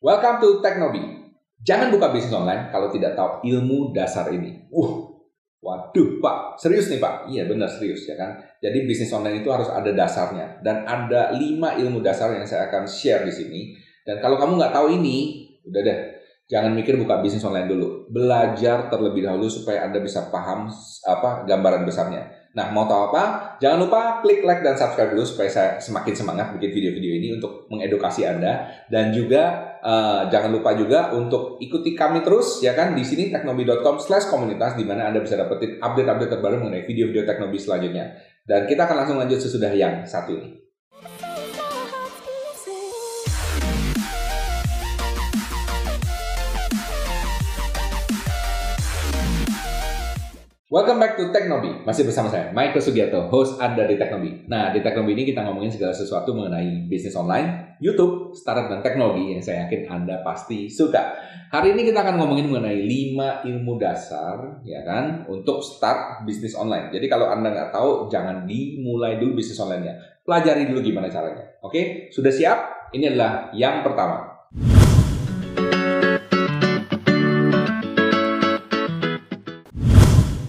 Welcome to Teknobi. Jangan buka bisnis online kalau tidak tahu ilmu dasar ini. Uh, waduh Pak, serius nih Pak? Iya benar serius ya kan. Jadi bisnis online itu harus ada dasarnya dan ada lima ilmu dasar yang saya akan share di sini. Dan kalau kamu nggak tahu ini, udah deh, jangan mikir buka bisnis online dulu. Belajar terlebih dahulu supaya Anda bisa paham apa gambaran besarnya. Nah, mau tahu apa? Jangan lupa klik like dan subscribe dulu supaya saya semakin semangat bikin video-video ini untuk mengedukasi Anda dan juga uh, jangan lupa juga untuk ikuti kami terus ya kan di sini teknobi.com/komunitas di mana Anda bisa dapetin update-update terbaru mengenai video-video teknobi selanjutnya. Dan kita akan langsung lanjut sesudah yang satu ini. Welcome back to Teknobi. Masih bersama saya, Michael Sugiarto, host Anda di Teknobi. Nah, di Teknobi ini kita ngomongin segala sesuatu mengenai bisnis online, YouTube, startup, dan teknologi yang saya yakin Anda pasti suka. Hari ini kita akan ngomongin mengenai 5 ilmu dasar, ya kan, untuk start bisnis online. Jadi kalau Anda nggak tahu, jangan dimulai dulu bisnis online-nya. Pelajari dulu gimana caranya. Oke, sudah siap? Ini adalah yang pertama.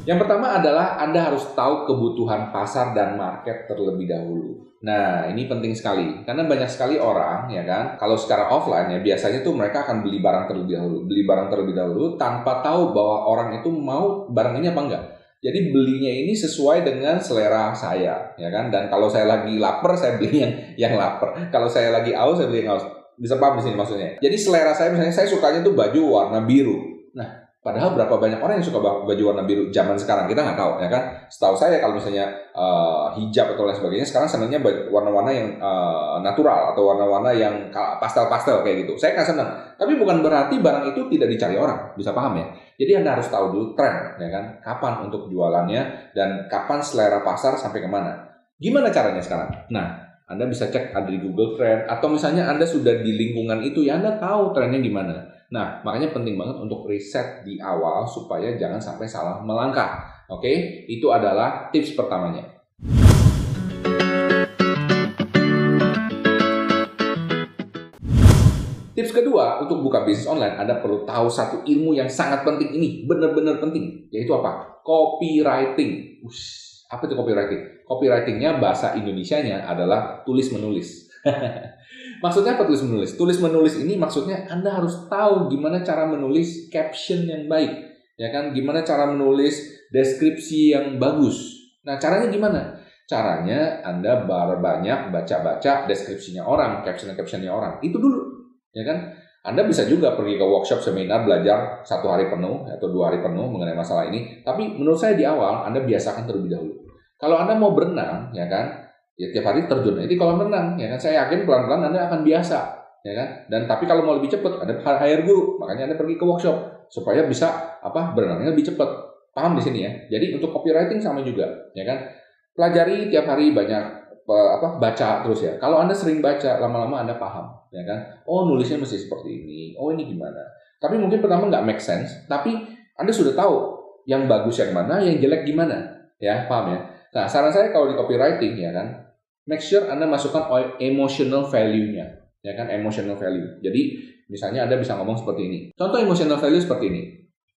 Yang pertama adalah Anda harus tahu kebutuhan pasar dan market terlebih dahulu. Nah, ini penting sekali karena banyak sekali orang ya kan, kalau secara offline ya biasanya tuh mereka akan beli barang terlebih dahulu, beli barang terlebih dahulu tanpa tahu bahwa orang itu mau barang ini apa enggak. Jadi belinya ini sesuai dengan selera saya, ya kan? Dan kalau saya lagi lapar, saya beli yang yang lapar. Kalau saya lagi aus, saya beli yang aus. Bisa paham di sini maksudnya? Jadi selera saya misalnya saya sukanya tuh baju warna biru. Nah, Padahal berapa banyak orang yang suka baju warna biru zaman sekarang kita nggak tahu ya kan. Setahu saya kalau misalnya uh, hijab atau lain sebagainya sekarang senangnya warna-warna yang uh, natural atau warna-warna yang pastel-pastel kayak gitu. Saya nggak senang. Tapi bukan berarti barang itu tidak dicari orang. Bisa paham ya? Jadi anda harus tahu dulu tren ya kan. Kapan untuk jualannya dan kapan selera pasar sampai ke mana. Gimana caranya sekarang? Nah, anda bisa cek ada di Google Trend atau misalnya Anda sudah di lingkungan itu ya Anda tahu trennya gimana. Nah, makanya penting banget untuk riset di awal supaya jangan sampai salah melangkah. Oke, itu adalah tips pertamanya. Tips kedua untuk buka bisnis online, Anda perlu tahu satu ilmu yang sangat penting ini, benar-benar penting, yaitu apa? Copywriting. Ush, apa itu copywriting? Copywritingnya bahasa Indonesianya adalah tulis menulis. Maksudnya apa tulis menulis? Tulis menulis ini maksudnya Anda harus tahu gimana cara menulis caption yang baik, ya kan? Gimana cara menulis deskripsi yang bagus. Nah, caranya gimana? Caranya Anda banyak baca-baca deskripsinya orang, caption-captionnya orang. Itu dulu, ya kan? Anda bisa juga pergi ke workshop, seminar, belajar satu hari penuh atau dua hari penuh mengenai masalah ini. Tapi menurut saya di awal Anda biasakan terlebih dahulu. Kalau Anda mau berenang, ya kan, ya tiap hari terjun. Di kolam renang ya kan? Saya yakin pelan-pelan anda akan biasa ya kan? Dan tapi kalau mau lebih cepat ada hire guru. Makanya anda pergi ke workshop supaya bisa apa berenangnya lebih cepat. Paham di sini ya? Jadi untuk copywriting sama juga ya kan? Pelajari tiap hari banyak apa baca terus ya. Kalau anda sering baca lama-lama anda paham ya kan? Oh nulisnya mesti seperti ini. Oh ini gimana? Tapi mungkin pertama nggak make sense tapi anda sudah tahu yang bagus yang mana yang jelek gimana ya? Paham ya? Nah, saran saya kalau di copywriting ya kan, make sure Anda masukkan emotional value-nya, ya kan, emotional value. Jadi, misalnya Anda bisa ngomong seperti ini. Contoh emotional value seperti ini.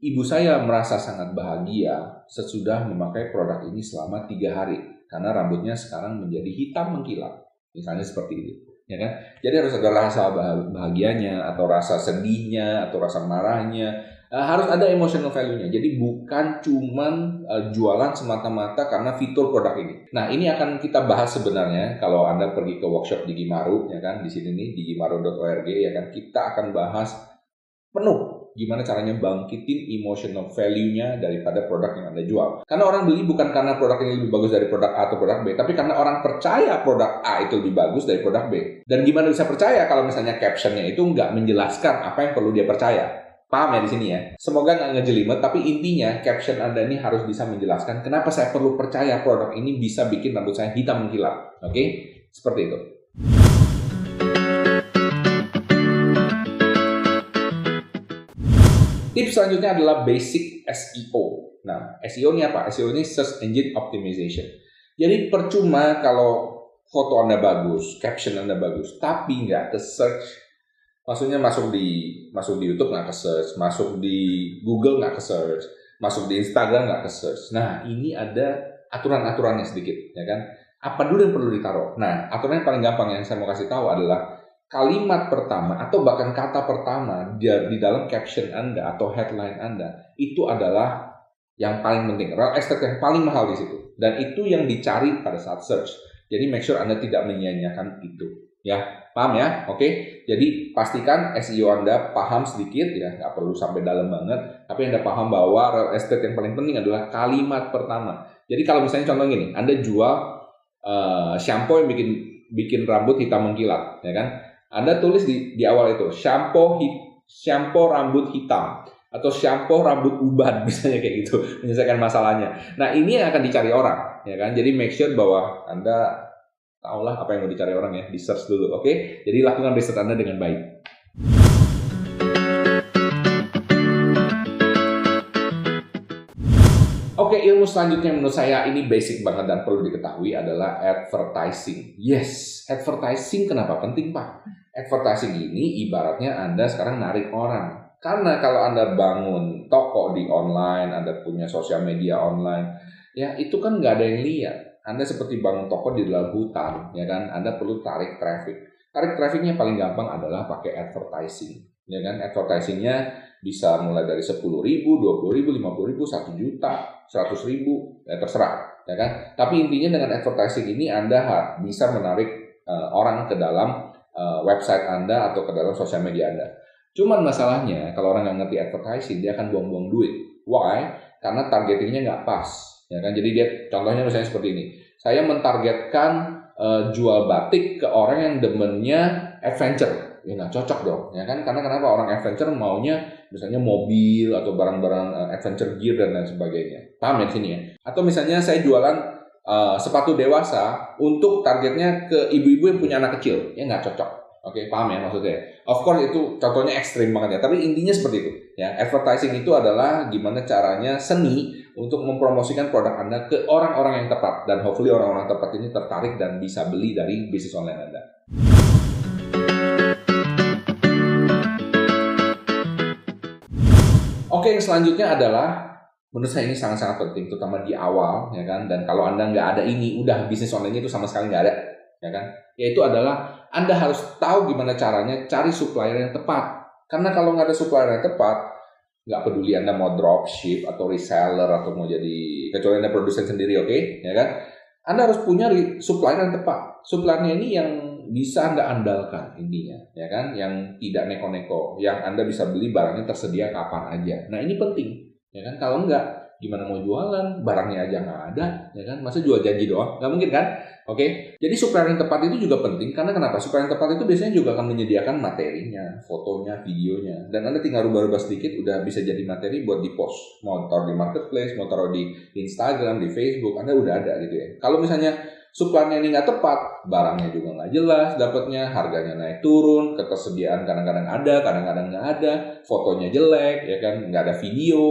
Ibu saya merasa sangat bahagia sesudah memakai produk ini selama tiga hari karena rambutnya sekarang menjadi hitam mengkilat. Misalnya seperti itu, ya kan? Jadi harus ada rasa bahagianya atau rasa sedihnya atau rasa marahnya uh, harus ada emotional value-nya. Jadi bukan cuman uh, jualan semata-mata karena fitur produk ini. Nah, ini akan kita bahas sebenarnya kalau Anda pergi ke workshop di Gimaru ya kan di sini nih di gimaru.org ya kan kita akan bahas penuh gimana caranya bangkitin emotional value-nya daripada produk yang Anda jual. Karena orang beli bukan karena produk ini lebih bagus dari produk A atau produk B, tapi karena orang percaya produk A itu lebih bagus dari produk B. Dan gimana bisa percaya kalau misalnya captionnya itu nggak menjelaskan apa yang perlu dia percaya. Paham ya di sini ya? Semoga nggak ngejelimet, tapi intinya caption Anda ini harus bisa menjelaskan kenapa saya perlu percaya produk ini bisa bikin rambut saya hitam mengkilap. Oke? Okay? Seperti itu. Tips selanjutnya adalah basic SEO. Nah, SEO ini apa? SEO ini Search Engine Optimization. Jadi percuma kalau foto Anda bagus, caption Anda bagus, tapi nggak ke search Maksudnya masuk di masuk di YouTube nggak ke search, masuk di Google nggak ke search, masuk di Instagram nggak ke search. Nah ini ada aturan-aturannya sedikit, ya kan? Apa dulu yang perlu ditaruh? Nah aturan yang paling gampang yang saya mau kasih tahu adalah kalimat pertama atau bahkan kata pertama di, dalam caption Anda atau headline Anda itu adalah yang paling penting, real estate yang paling mahal di situ. Dan itu yang dicari pada saat search. Jadi make sure Anda tidak menyia-nyiakan itu. Ya, paham ya? Oke. Jadi pastikan SEO Anda paham sedikit ya, nggak perlu sampai dalam banget. Tapi Anda paham bahwa real estate yang paling penting adalah kalimat pertama. Jadi kalau misalnya contoh gini, Anda jual uh, shampoo yang bikin bikin rambut hitam mengkilat, ya kan? Anda tulis di, di awal itu shampoo hit, shampoo rambut hitam atau shampoo rambut uban misalnya kayak gitu menyelesaikan masalahnya. Nah ini yang akan dicari orang ya kan. Jadi make sure bahwa anda tahulah apa yang mau dicari orang ya di search dulu. Oke. Okay? Jadi lakukan riset anda dengan baik. Oke, ilmu selanjutnya menurut saya ini basic banget dan perlu diketahui adalah advertising. Yes, advertising kenapa penting Pak? Advertising ini ibaratnya Anda sekarang narik orang karena kalau Anda bangun toko di online, Anda punya sosial media online, ya itu kan nggak ada yang lihat. Anda seperti bangun toko di dalam hutan, ya kan? Anda perlu tarik traffic. Tarik trafficnya paling gampang adalah pakai advertising, ya kan? Advertisingnya bisa mulai dari 10 ribu, 20 ribu, 50 ribu, 1 juta, 100 ribu, ya terserah, ya kan? Tapi intinya dengan advertising ini Anda bisa menarik uh, orang ke dalam uh, website Anda atau ke dalam sosial media Anda. Cuman masalahnya kalau orang nggak ngerti advertising dia akan buang-buang duit. Why? Karena targetingnya nggak pas. Ya kan? Jadi dia contohnya misalnya seperti ini. Saya mentargetkan uh, jual batik ke orang yang demennya adventure. Ya nggak cocok dong, ya kan? Karena kenapa orang adventure maunya misalnya mobil atau barang-barang uh, adventure gear dan lain sebagainya. Paham ya sini ya? Atau misalnya saya jualan uh, sepatu dewasa untuk targetnya ke ibu-ibu yang punya anak kecil, ya nggak cocok Oke, paham ya maksudnya. Of course itu contohnya ekstrim banget ya, tapi intinya seperti itu. Ya, advertising itu adalah gimana caranya seni untuk mempromosikan produk Anda ke orang-orang yang tepat dan hopefully orang-orang tepat ini tertarik dan bisa beli dari bisnis online Anda. Oke, yang selanjutnya adalah menurut saya ini sangat-sangat penting, terutama di awal, ya kan. Dan kalau anda nggak ada ini, udah bisnis online itu sama sekali nggak ada, ya kan. Yaitu adalah anda harus tahu gimana caranya cari supplier yang tepat. Karena kalau nggak ada supplier yang tepat, nggak peduli Anda mau dropship atau reseller atau mau jadi kecuali Anda produsen sendiri, oke, okay? ya kan? Anda harus punya supplier yang tepat. Suppliernya ini yang bisa Anda andalkan intinya, ya kan? Yang tidak neko-neko, yang Anda bisa beli barangnya tersedia kapan aja. Nah ini penting, ya kan? Kalau enggak, gimana mau jualan? Barangnya aja nggak ada ya kan? Masa jual janji doang? Nggak mungkin kan? Oke. Jadi supplier yang tepat itu juga penting. Karena kenapa? Supplier yang tepat itu biasanya juga akan menyediakan materinya fotonya videonya. Dan anda tinggal rubah-rubah sedikit udah bisa jadi materi buat di post. Mau taruh di marketplace mau taruh di Instagram di Facebook anda udah ada gitu ya. Kalau misalnya suppliernya ini nggak tepat, barangnya juga nggak jelas, dapatnya harganya naik turun, ketersediaan kadang-kadang ada, kadang-kadang nggak ada, fotonya jelek, ya kan, nggak ada video,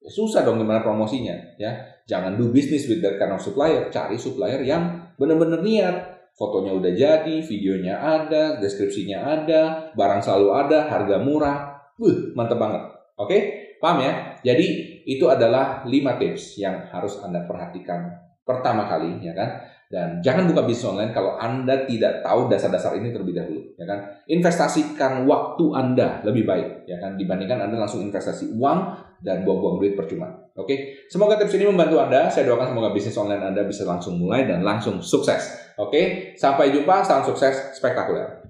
Ya, susah dong gimana promosinya ya. Jangan do business with that kind of supplier. Cari supplier yang benar-benar niat. Fotonya udah jadi videonya ada deskripsinya ada barang selalu ada harga murah. Uh, mantep banget. Oke? Okay? paham ya? Jadi itu adalah 5 tips yang harus anda perhatikan pertama kali ya kan dan jangan buka bisnis online kalau Anda tidak tahu dasar-dasar ini terlebih dahulu, ya kan? Investasikan waktu Anda lebih baik, ya kan? Dibandingkan Anda langsung investasi uang dan buang-buang duit percuma. Oke, semoga tips ini membantu Anda. Saya doakan semoga bisnis online Anda bisa langsung mulai dan langsung sukses. Oke, sampai jumpa. Salam sukses spektakuler.